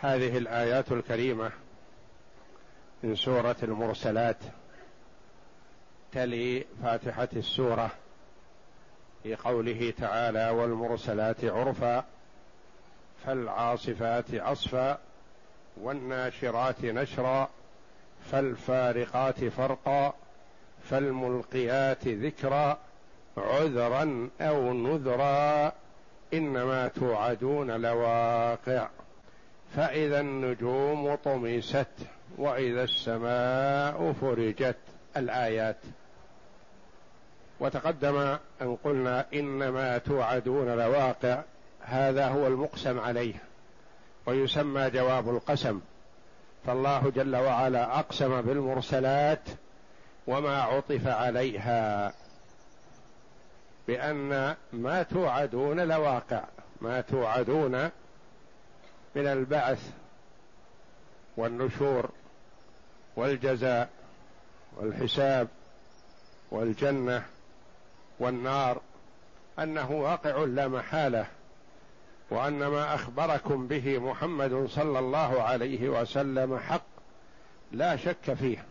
هذه الآيات الكريمة من سورة المرسلات تلي فاتحة السورة في قوله تعالى والمرسلات عرفا فالعاصفات عصفا والناشرات نشرا فالفارقات فرقا فالملقيات ذكرا عذرا أو نذرا إنما توعدون لواقع فإذا النجوم طمست وإذا السماء فرجت الآيات. وتقدم أن قلنا إنما توعدون لواقع هذا هو المقسم عليه ويسمى جواب القسم. فالله جل وعلا أقسم بالمرسلات وما عطف عليها بأن ما توعدون لواقع ما توعدون من البعث والنشور والجزاء والحساب والجنة والنار أنه واقع لا محالة وأن ما أخبركم به محمد صلى الله عليه وسلم حق لا شك فيه.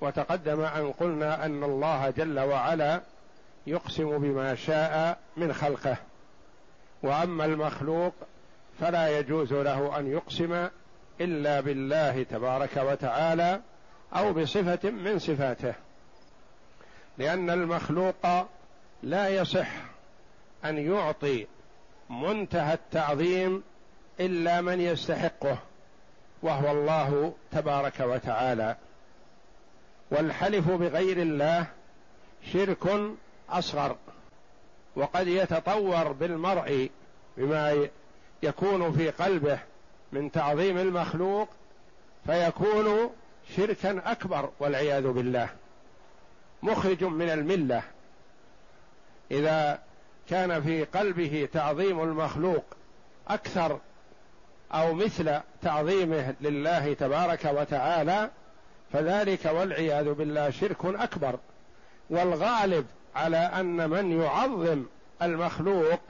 وتقدم أن قلنا أن الله جل وعلا يقسم بما شاء من خلقه. وأما المخلوق فلا يجوز له أن يقسم إلا بالله تبارك وتعالى أو بصفة من صفاته. لأن المخلوق لا يصح أن يعطي منتهى التعظيم إلا من يستحقه وهو الله تبارك وتعالى. والحلف بغير الله شرك أصغر وقد يتطور بالمرء بما يكون في قلبه من تعظيم المخلوق فيكون شركا أكبر والعياذ بالله. مخرج من الملة. إذا كان في قلبه تعظيم المخلوق أكثر أو مثل تعظيمه لله تبارك وتعالى فذلك والعياذ بالله شرك أكبر. والغالب على أن من يعظم المخلوق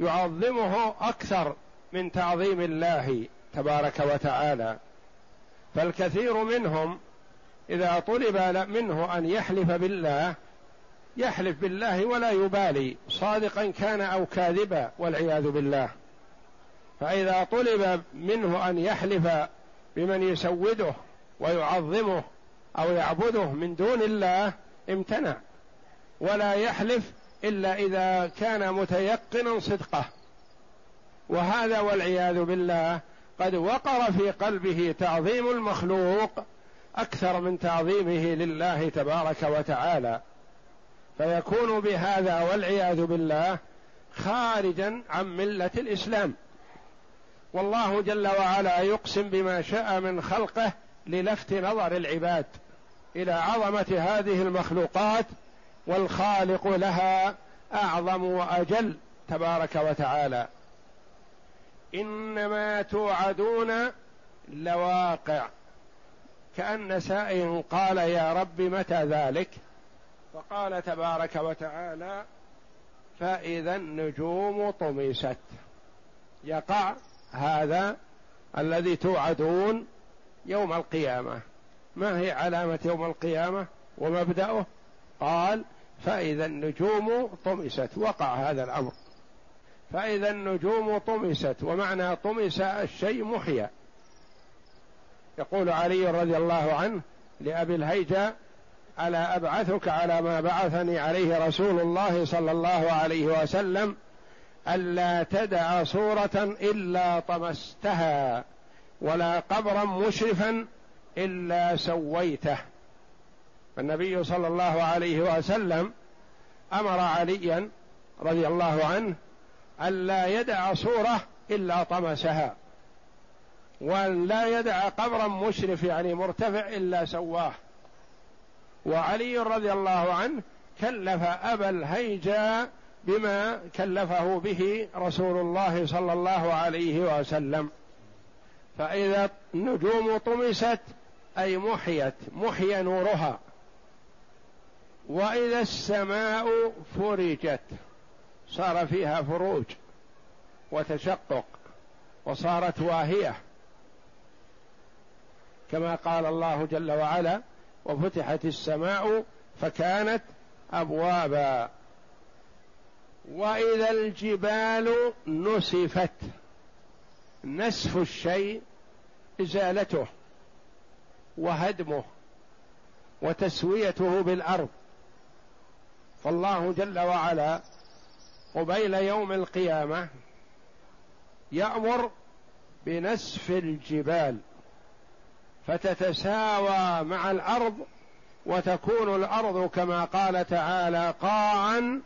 يعظمه أكثر من تعظيم الله تبارك وتعالى. فالكثير منهم إذا طلب منه أن يحلف بالله يحلف بالله ولا يبالي صادقا كان أو كاذبا والعياذ بالله. فإذا طلب منه أن يحلف بمن يسوده ويعظمه أو يعبده من دون الله امتنع. ولا يحلف إلا إذا كان متيقنا صدقه. وهذا والعياذ بالله قد وقر في قلبه تعظيم المخلوق أكثر من تعظيمه لله تبارك وتعالى. فيكون بهذا والعياذ بالله خارجا عن ملة الإسلام. والله جل وعلا يقسم بما شاء من خلقه للفت نظر العباد إلى عظمة هذه المخلوقات والخالق لها أعظم وأجل تبارك وتعالى. إنما توعدون لواقع. كأن سائل قال يا رب متى ذلك؟ فقال تبارك وتعالى فإذا النجوم طمست. يقع هذا الذي توعدون يوم القيامة. ما هي علامة يوم القيامة ومبدأه؟ قال فإذا النجوم طمست وقع هذا الأمر. فإذا النجوم طمست ومعنى طمس الشيء محيا يقول علي رضي الله عنه لأبي الهيجاء ألا أبعثك على ما بعثني عليه رسول الله صلى الله عليه وسلم ألا تدع صورة إلا طمستها ولا قبرا مشرفا إلا سويته. فالنبي صلى الله عليه وسلم أمر عليا رضي الله عنه ألا يدع صورة إلا طمسها وأن لا يدع قبرا مشرف يعني مرتفع إلا سواه. وعلي رضي الله عنه كلف أبا الهيجا بما كلفه به رسول الله صلى الله عليه وسلم. فإذا النجوم طمست أي محيت محي نورها. وإذا السماء فرجت صار فيها فروج وتشقق وصارت واهية. كما قال الله جل وعلا وفتحت السماء فكانت أبوابا. وإذا الجبال نسفت نسف الشيء إزالته وهدمه وتسويته بالأرض. فالله جل وعلا قبيل يوم القيامة يأمر بنسف الجبال فتتساوى مع الأرض وتكون الأرض كما قال تعالى قاعا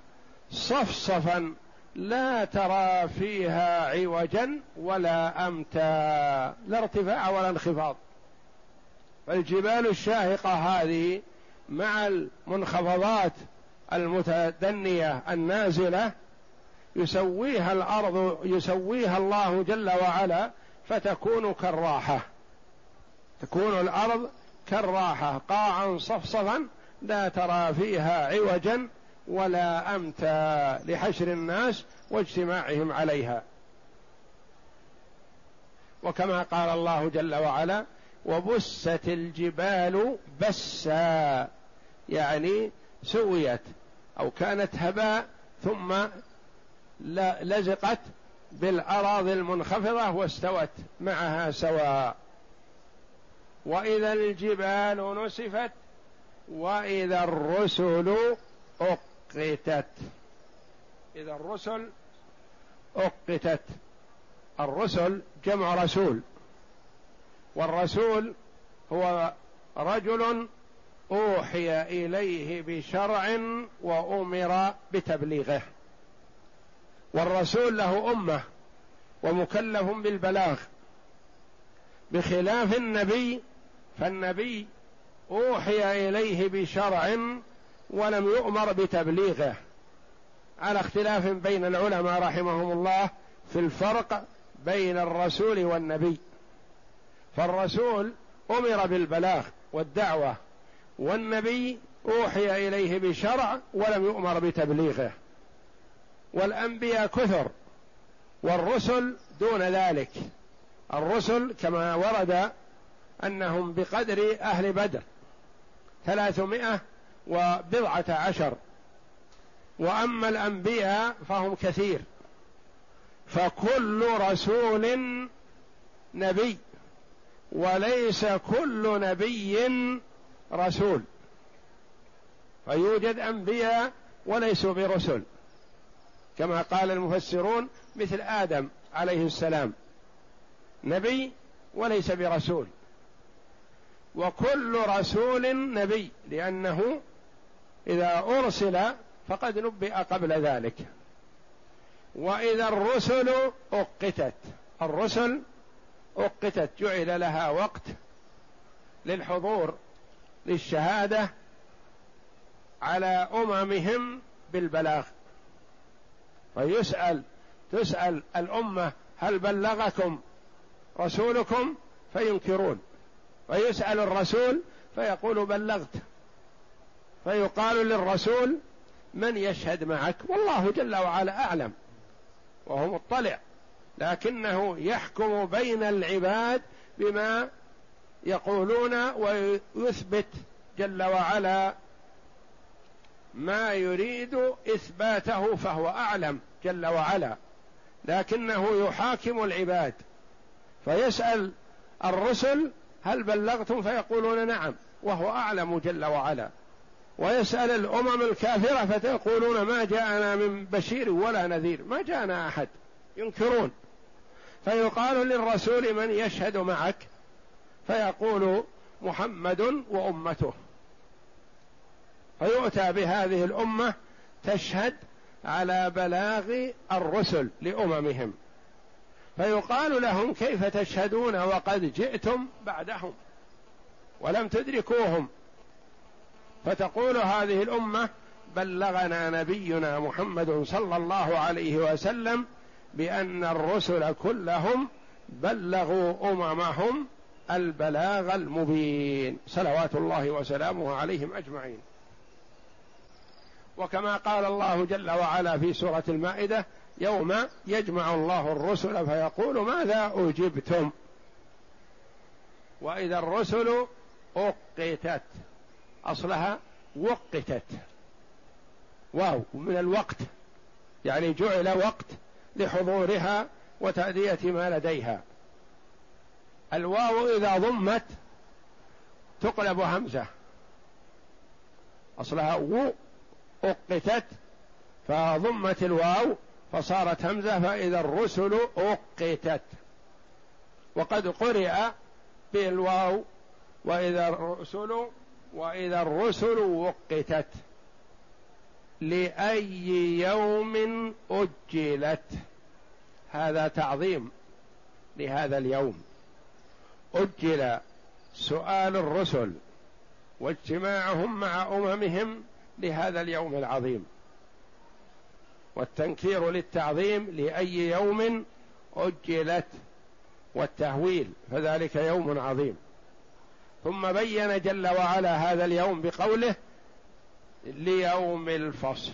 صفصفا لا ترى فيها عوجا ولا أمتا. لا ارتفاع ولا انخفاض. فالجبال الشاهقة هذه مع المنخفضات المتدنية النازلة يسويها الأرض يسويها الله جل وعلا فتكون كالراحة. تكون الأرض كالراحة قاعا صفصفا لا ترى فيها عوجا ولا أمتا لحشر الناس واجتماعهم عليها. وكما قال الله جل وعلا وبست الجبال بسا يعني سويت. أو كانت هباء ثم لزقت بالاراضي المنخفضة واستوت معها سواء. وإذا الجبال نسفت وإذا الرسل أقتت. إذا الرسل أقتت. الرسل جمع رسول. والرسول هو رجل أوحي إليه بشرع وأمر بتبليغه. والرسول له أمة ومكلف بالبلاغ. بخلاف النبي فالنبي أوحي إليه بشرع ولم يؤمر بتبليغه. على اختلاف بين العلماء رحمهم الله في الفرق بين الرسول والنبي. فالرسول أمر بالبلاغ والدعوة والنبي أوحي إليه بشرع ولم يؤمر بتبليغه. والأنبياء كثر والرسل دون ذلك. الرسل كما ورد أنهم بقدر أهل بدر ثلاثمائة وبضعة عشر. وأما الأنبياء فهم كثير. فكل رسول نبي وليس كل نبي رسول فيوجد أنبياء وليسوا برسل كما قال المفسرون مثل آدم عليه السلام نبي وليس برسول. وكل رسول نبي لأنه إذا أرسل فقد نبئ قبل ذلك. وإذا الرسل أقتت الرسل أقتت جعل لها وقت للحضور للشهادة على أممهم بالبلاغ. فيسأل تسأل الأمة هل بلغكم رسولكم؟ فينكرون. ويسأل الرسول فيقول بلغت. فيقال للرسول من يشهد معك؟ والله جل وعلا أعلم. وهو مطلع. لكنه يحكم بين العباد بما يقولون ويثبت جل وعلا ما يريد إثباته فهو أعلم جل وعلا لكنه يحاكم العباد. فيسأل الرسل هل بلغتم؟ فيقولون نعم وهو أعلم جل وعلا. ويسأل الأمم الكافرة فتقولون ما جاءنا من بشير ولا نذير ما جاءنا أحد ينكرون. فيقال للرسول من يشهد معك؟ فيقول محمد وأمته. فيؤتى بهذه الأمة تشهد على بلاغ الرسل لأممهم. فيقال لهم كيف تشهدون وقد جئتم بعدهم ولم تدركوهم. فتقول هذه الأمة بلغنا نبينا محمد صلى الله عليه وسلم بأن الرسل كلهم بلغوا أممهم البلاغ المبين. صلوات الله وسلامه عليهم أجمعين. وكما قال الله جل وعلا في سورة المائدة يوم يجمع الله الرسل فيقول ماذا أجبتم? وإذا الرسل أقتت. أصلها وقتت. واو من الوقت. يعني جعل وقت لحضورها وتأدية ما لديها. الواو إذا ضمت تقلب همزة. أصلها و أقتت فضمت الواو فصارت همزة فإذا الرسل أقتت. وقد قرئ بالواو وإذا الرسل وإذا الرسل وقتت. لأي يوم أجلت. هذا تعظيم لهذا اليوم. أجل سؤال الرسل واجتماعهم مع أممهم لهذا اليوم العظيم. والتنكير للتعظيم لأي يوم أجلت والتهويل فذلك يوم عظيم. ثم بين جل وعلا هذا اليوم بقوله ليوم الفصل.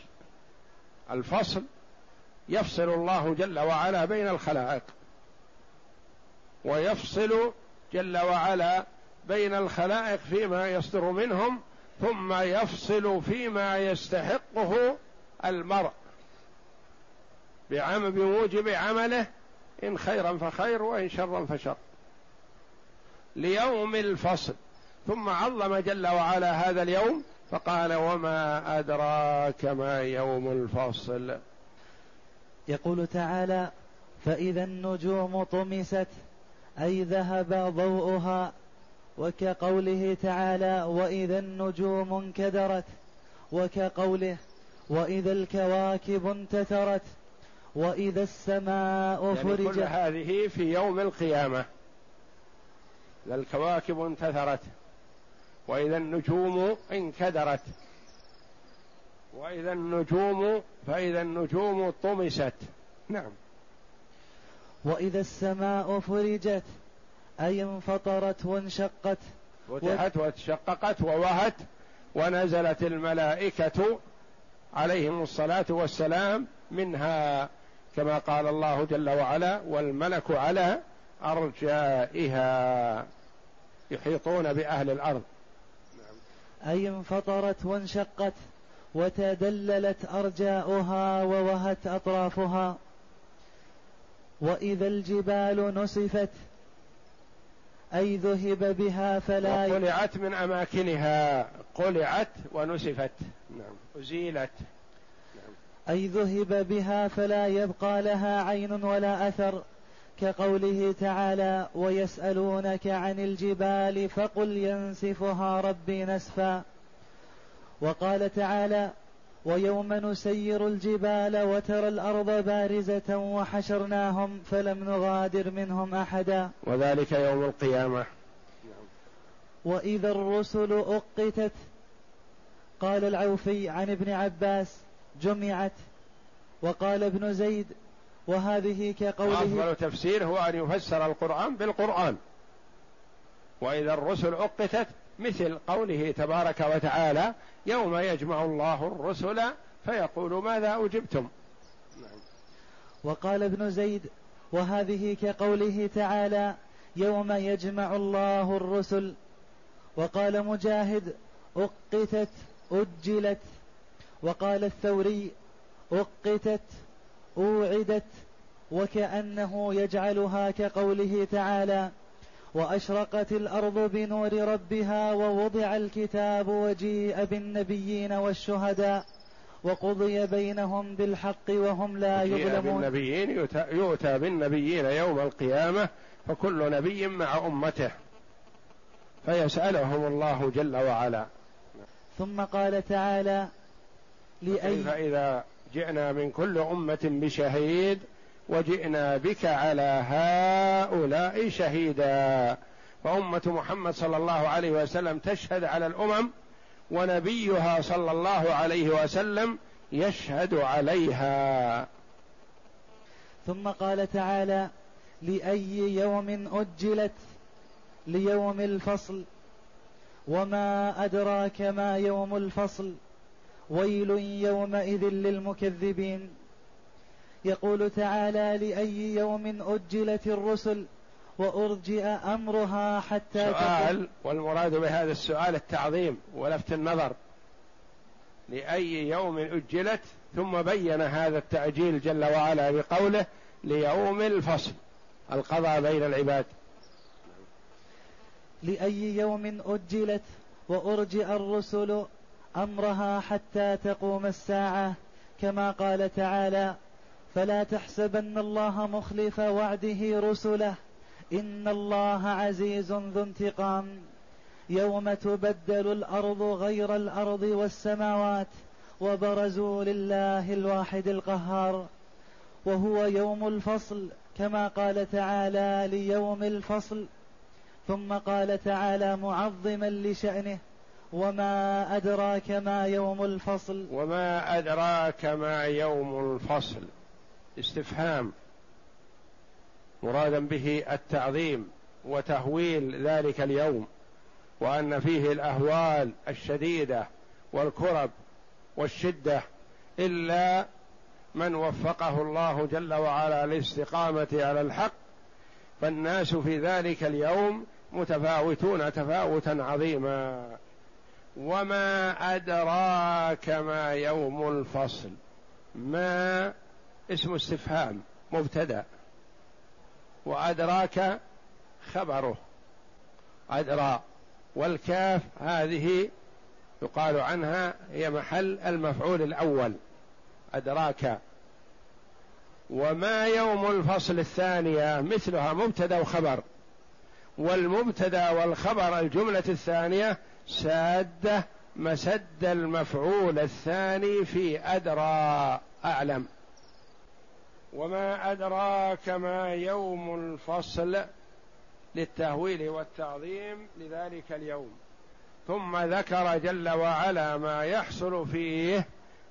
الفصل يفصل الله جل وعلا بين الخلائق ويفصل جل وعلا بين الخلائق فيما يصدر منهم ثم يفصل فيما يستحقه المرء. بموجب عمله إن خيرا فخير وإن شرا فشر. ليوم الفصل. ثم عظم جل وعلا هذا اليوم فقال وما أدراك ما يوم الفصل؟ يقول تعالى فإذا النجوم طمست أي ذهب ضوءها وكقوله تعالى وإذا النجوم انكدرت وكقوله وإذا الكواكب انتثرت وإذا السماء يعني فرجت. كل هذه في يوم القيامة. الكواكب انتثرت وإذا النجوم انكدرت. وإذا النجوم فإذا النجوم طمست. نعم. وإذا السماء فرجت أي انفطرت وانشقت. فتحت وتشققت ووهت ونزلت الملائكة عليهم الصلاة والسلام منها كما قال الله جل وعلا والملك على أرجائها. يحيطون بأهل الأرض. أي انفطرت وانشقت وتدللت أرجاؤها ووهت أطرافها. وإذا الجبال نسفت أي ذهب بها فلا قلعت من أماكنها قلعت ونسفت نعم أزيلت. نعم. أي ذهب بها فلا يبقى لها عين ولا أثر كقوله تعالى ويسألونك عن الجبال فقل ينسفها ربي نسفا وقال تعالى ويوم نسير الجبال وترى الأرض بارزة وحشرناهم فلم نغادر منهم أحدا. وذلك يوم القيامة. وإذا الرسل أقتت قال العوفي عن ابن عباس جمعت. وقال ابن زيد وهذه كقوله أفضل تفسير هو أن يفسر القرآن بالقرآن. وإذا الرسل أقتت مثل قوله تبارك وتعالى يوم يجمع الله الرسل فيقول ماذا أجبتم نعم. وقال ابن زيد وهذه كقوله تعالى يوم يجمع الله الرسل وقال مجاهد أقتت أجلت وقال الثوري أقتت أوعدت وكأنه يجعلها كقوله تعالى وأشرقت الأرض بنور ربها ووضع الكتاب وجيء بالنبيين والشهداء وقضي بينهم بالحق وهم لا يظلمون. بالنبيين يؤتى بالنبيين يوم القيامة فكل نبي مع أمته. فيسألهم الله جل وعلا. ثم قال تعالى لأي فإذا جئنا من كل أمة بشهيد وجئنا بك على هؤلاء شهيدا. فأمة محمد صلى الله عليه وسلم تشهد على الأمم ونبيها صلى الله عليه وسلم يشهد عليها. ثم قال تعالى لأي يوم أجلت ليوم الفصل وما أدراك ما يوم الفصل ويل يومئذ للمكذبين. يقول تعالى لأي يوم أجلت الرسل وأرجئ أمرها حتى سؤال والمراد بهذا السؤال التعظيم ولفت النظر. لأي يوم أجلت ثم بين هذا التأجيل جل وعلا بقوله ليوم الفصل القضاء بين العباد. لأي يوم أجلت وأرجئ الرسل أمرها حتى تقوم الساعة كما قال تعالى فلا تحسبن الله مخلف وعده رسله. إن الله عزيز ذو انتقام. يوم تبدل الأرض غير الأرض والسماوات وبرزوا لله الواحد القهار. وهو يوم الفصل كما قال تعالى ليوم الفصل. ثم قال تعالى معظما لشأنه. وما أدراك ما يوم الفصل. وما أدراك ما يوم الفصل. استفهام مرادا به التعظيم وتهويل ذلك اليوم وأن فيه الأهوال الشديدة والكرب والشدة إلا من وفقه الله جل وعلا للاستقامة على الحق فالناس في ذلك اليوم متفاوتون تفاوتا عظيما. وما أدراك ما يوم الفصل؟ ما اسم استفهام مبتدأ. وأدراك خبره. أدرى والكاف هذه يقال عنها هي محل المفعول الأول. أدراك. وما يوم الفصل الثانية؟ مثلها مبتدأ وخبر. والمبتدأ والخبر الجملة الثانية سادة مسد المفعول الثاني في أدرى أعلم. وما أدراك ما يوم الفصل للتهويل والتعظيم لذلك اليوم. ثم ذكر جل وعلا ما يحصل فيه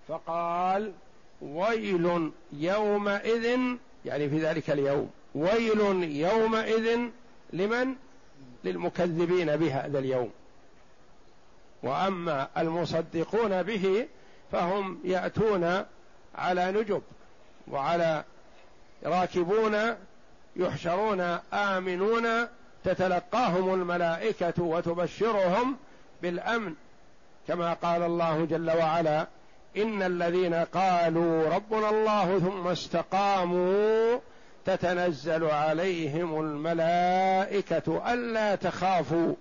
فقال ويل يومئذ يعني في ذلك اليوم ويل يومئذ لمن؟ للمكذبين بهذا اليوم. وأما المصدقون به فهم يأتون على نجب. وعلى راكبون يحشرون آمنون تتلقاهم الملائكة وتبشرهم بالأمن. كما قال الله جل وعلا إن الذين قالوا ربنا الله ثم استقاموا تتنزل عليهم الملائكة ألا تخافوا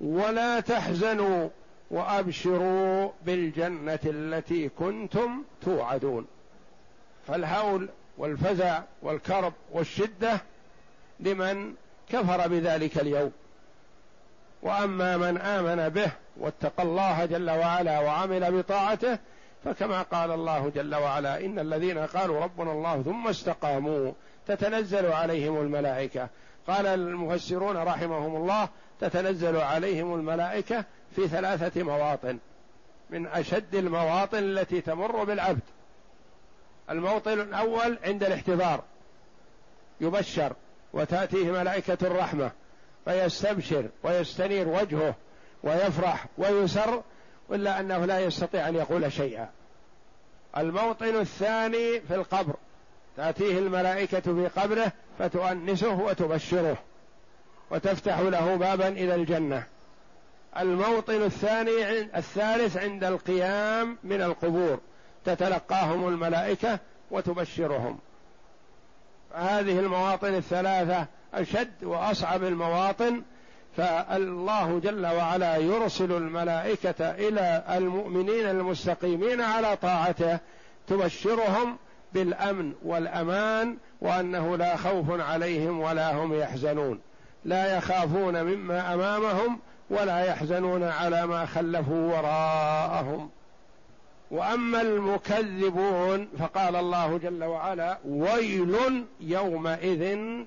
ولا تحزنوا وأبشروا بالجنة التي كنتم توعدون. فالهول والفزع والكرب والشدة لمن كفر بذلك اليوم. وأما من آمن به واتقى الله جل وعلا وعمل بطاعته فكما قال الله جل وعلا إن الذين قالوا ربنا الله ثم استقاموا تتنزل عليهم الملائكة. قال المفسرون رحمهم الله تتنزل عليهم الملائكة في ثلاثة مواطن من أشد المواطن التي تمر بالعبد. الموطن الأول عند الاحتضار. يبشر وتأتيه ملائكة الرحمة فيستبشر ويستنير وجهه ويفرح ويسر إلا أنه لا يستطيع أن يقول شيئا. الموطن الثاني في القبر تأتيه الملائكة في قبره فتؤنسه وتبشره وتفتح له بابا إلى الجنة. الموطن الثاني الثالث عند القيام من القبور. تتلقاهم الملائكة وتبشرهم. هذه المواطن الثلاثة أشد وأصعب المواطن فالله جل وعلا يرسل الملائكة إلى المؤمنين المستقيمين على طاعته تبشرهم بالأمن والأمان وأنه لا خوف عليهم ولا هم يحزنون. لا يخافون مما أمامهم ولا يحزنون على ما خلفوا وراءهم. وأما المكذبون فقال الله جل وعلا ويل يومئذ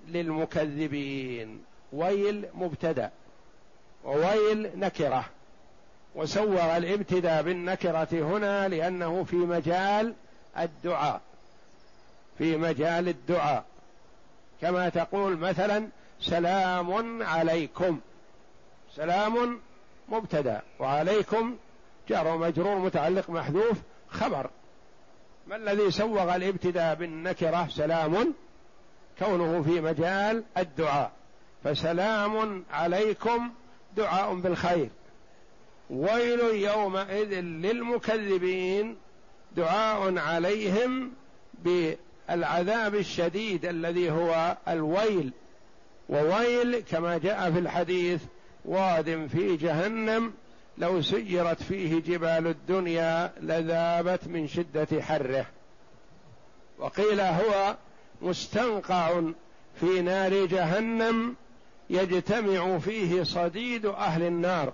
للمكذبين. ويل مبتدأ وويل نكرة. وسوغ الابتداء بالنكرة هنا لأنه في مجال الدعاء. في مجال الدعاء. كما تقول مثلا سلام عليكم. سلام مبتدأ. وعليكم جار ومجرور متعلق محذوف خبر. ما الذي سوغ الابتداء بالنكرة؟ سلام كونه في مجال الدعاء. فسلام عليكم دعاء بالخير. ويل يومئذ للمكذبين دعاء عليهم بالعذاب الشديد الذي هو الويل. وويل كما جاء في الحديث واد في جهنم لو سيرت فيه جبال الدنيا لذابت من شدة حره. وقيل هو مستنقع في نار جهنم يجتمع فيه صديد أهل النار.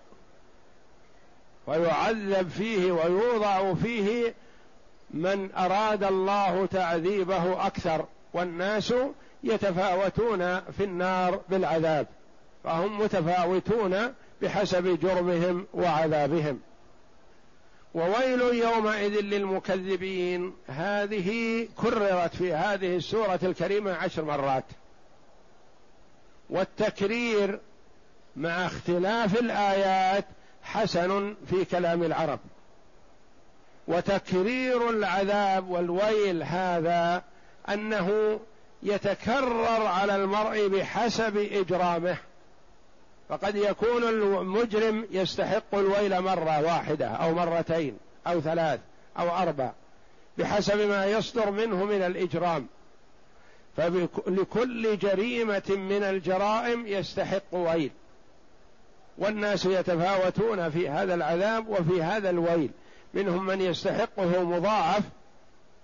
ويعذب فيه ويوضع فيه من أراد الله تعذيبه أكثر. والناس يتفاوتون في النار بالعذاب. فهم متفاوتون بحسب جرمهم وعذابهم. وويل يومئذ للمكذبين هذه كررت في هذه السورة الكريمة عشر مرات. والتكرير مع اختلاف الآيات حسن في كلام العرب. وتكرير العذاب والويل هذا أنه يتكرر على المرء بحسب إجرامه. فقد يكون المجرم يستحق الويل مرة واحدة أو مرتين أو ثلاث أو أربع بحسب ما يصدر منه من الإجرام. فلكل جريمة من الجرائم يستحق ويل. والناس يتفاوتون في هذا العذاب وفي هذا الويل. منهم من يستحقه مضاعف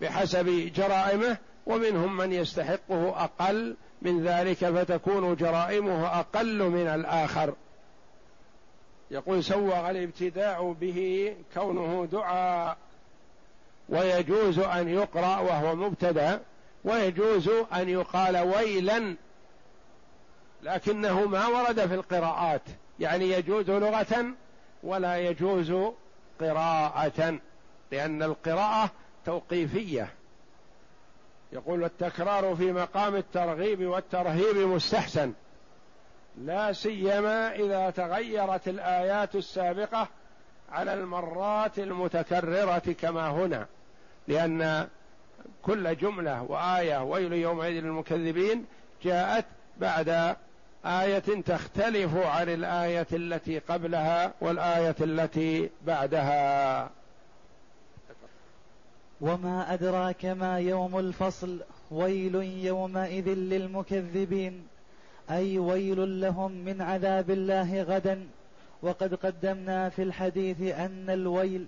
بحسب جرائمه ومنهم من يستحقه أقل من ذلك فتكون جرائمه أقل من الآخر. يقول سوغ الابتداع به كونه دعاء ويجوز أن يقرأ وهو مبتدا ويجوز أن يقال ويلا لكنه ما ورد في القراءات. يعني يجوز لغة ولا يجوز قراءة لأن القراءة توقيفية. يقول التكرار في مقام الترغيب والترهيب مستحسن. لا سيما إذا تغيرت الآيات السابقة على المرات المتكررة كما هنا لأن كل جملة وآية ويل يومئذ للمكذبين جاءت بعد آية تختلف عن الآية التي قبلها والآية التي بعدها. وما أدراك ما يوم الفصل ويل يومئذ للمكذبين أي ويل لهم من عذاب الله غدا وقد قدمنا في الحديث أن الويل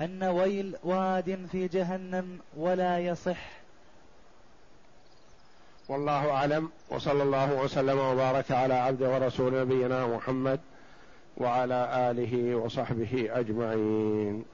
أن ويل واد في جهنم ولا يصح والله أعلم وصلى الله وسلم وبارك على عبد ورسول نبينا محمد وعلى آله وصحبه أجمعين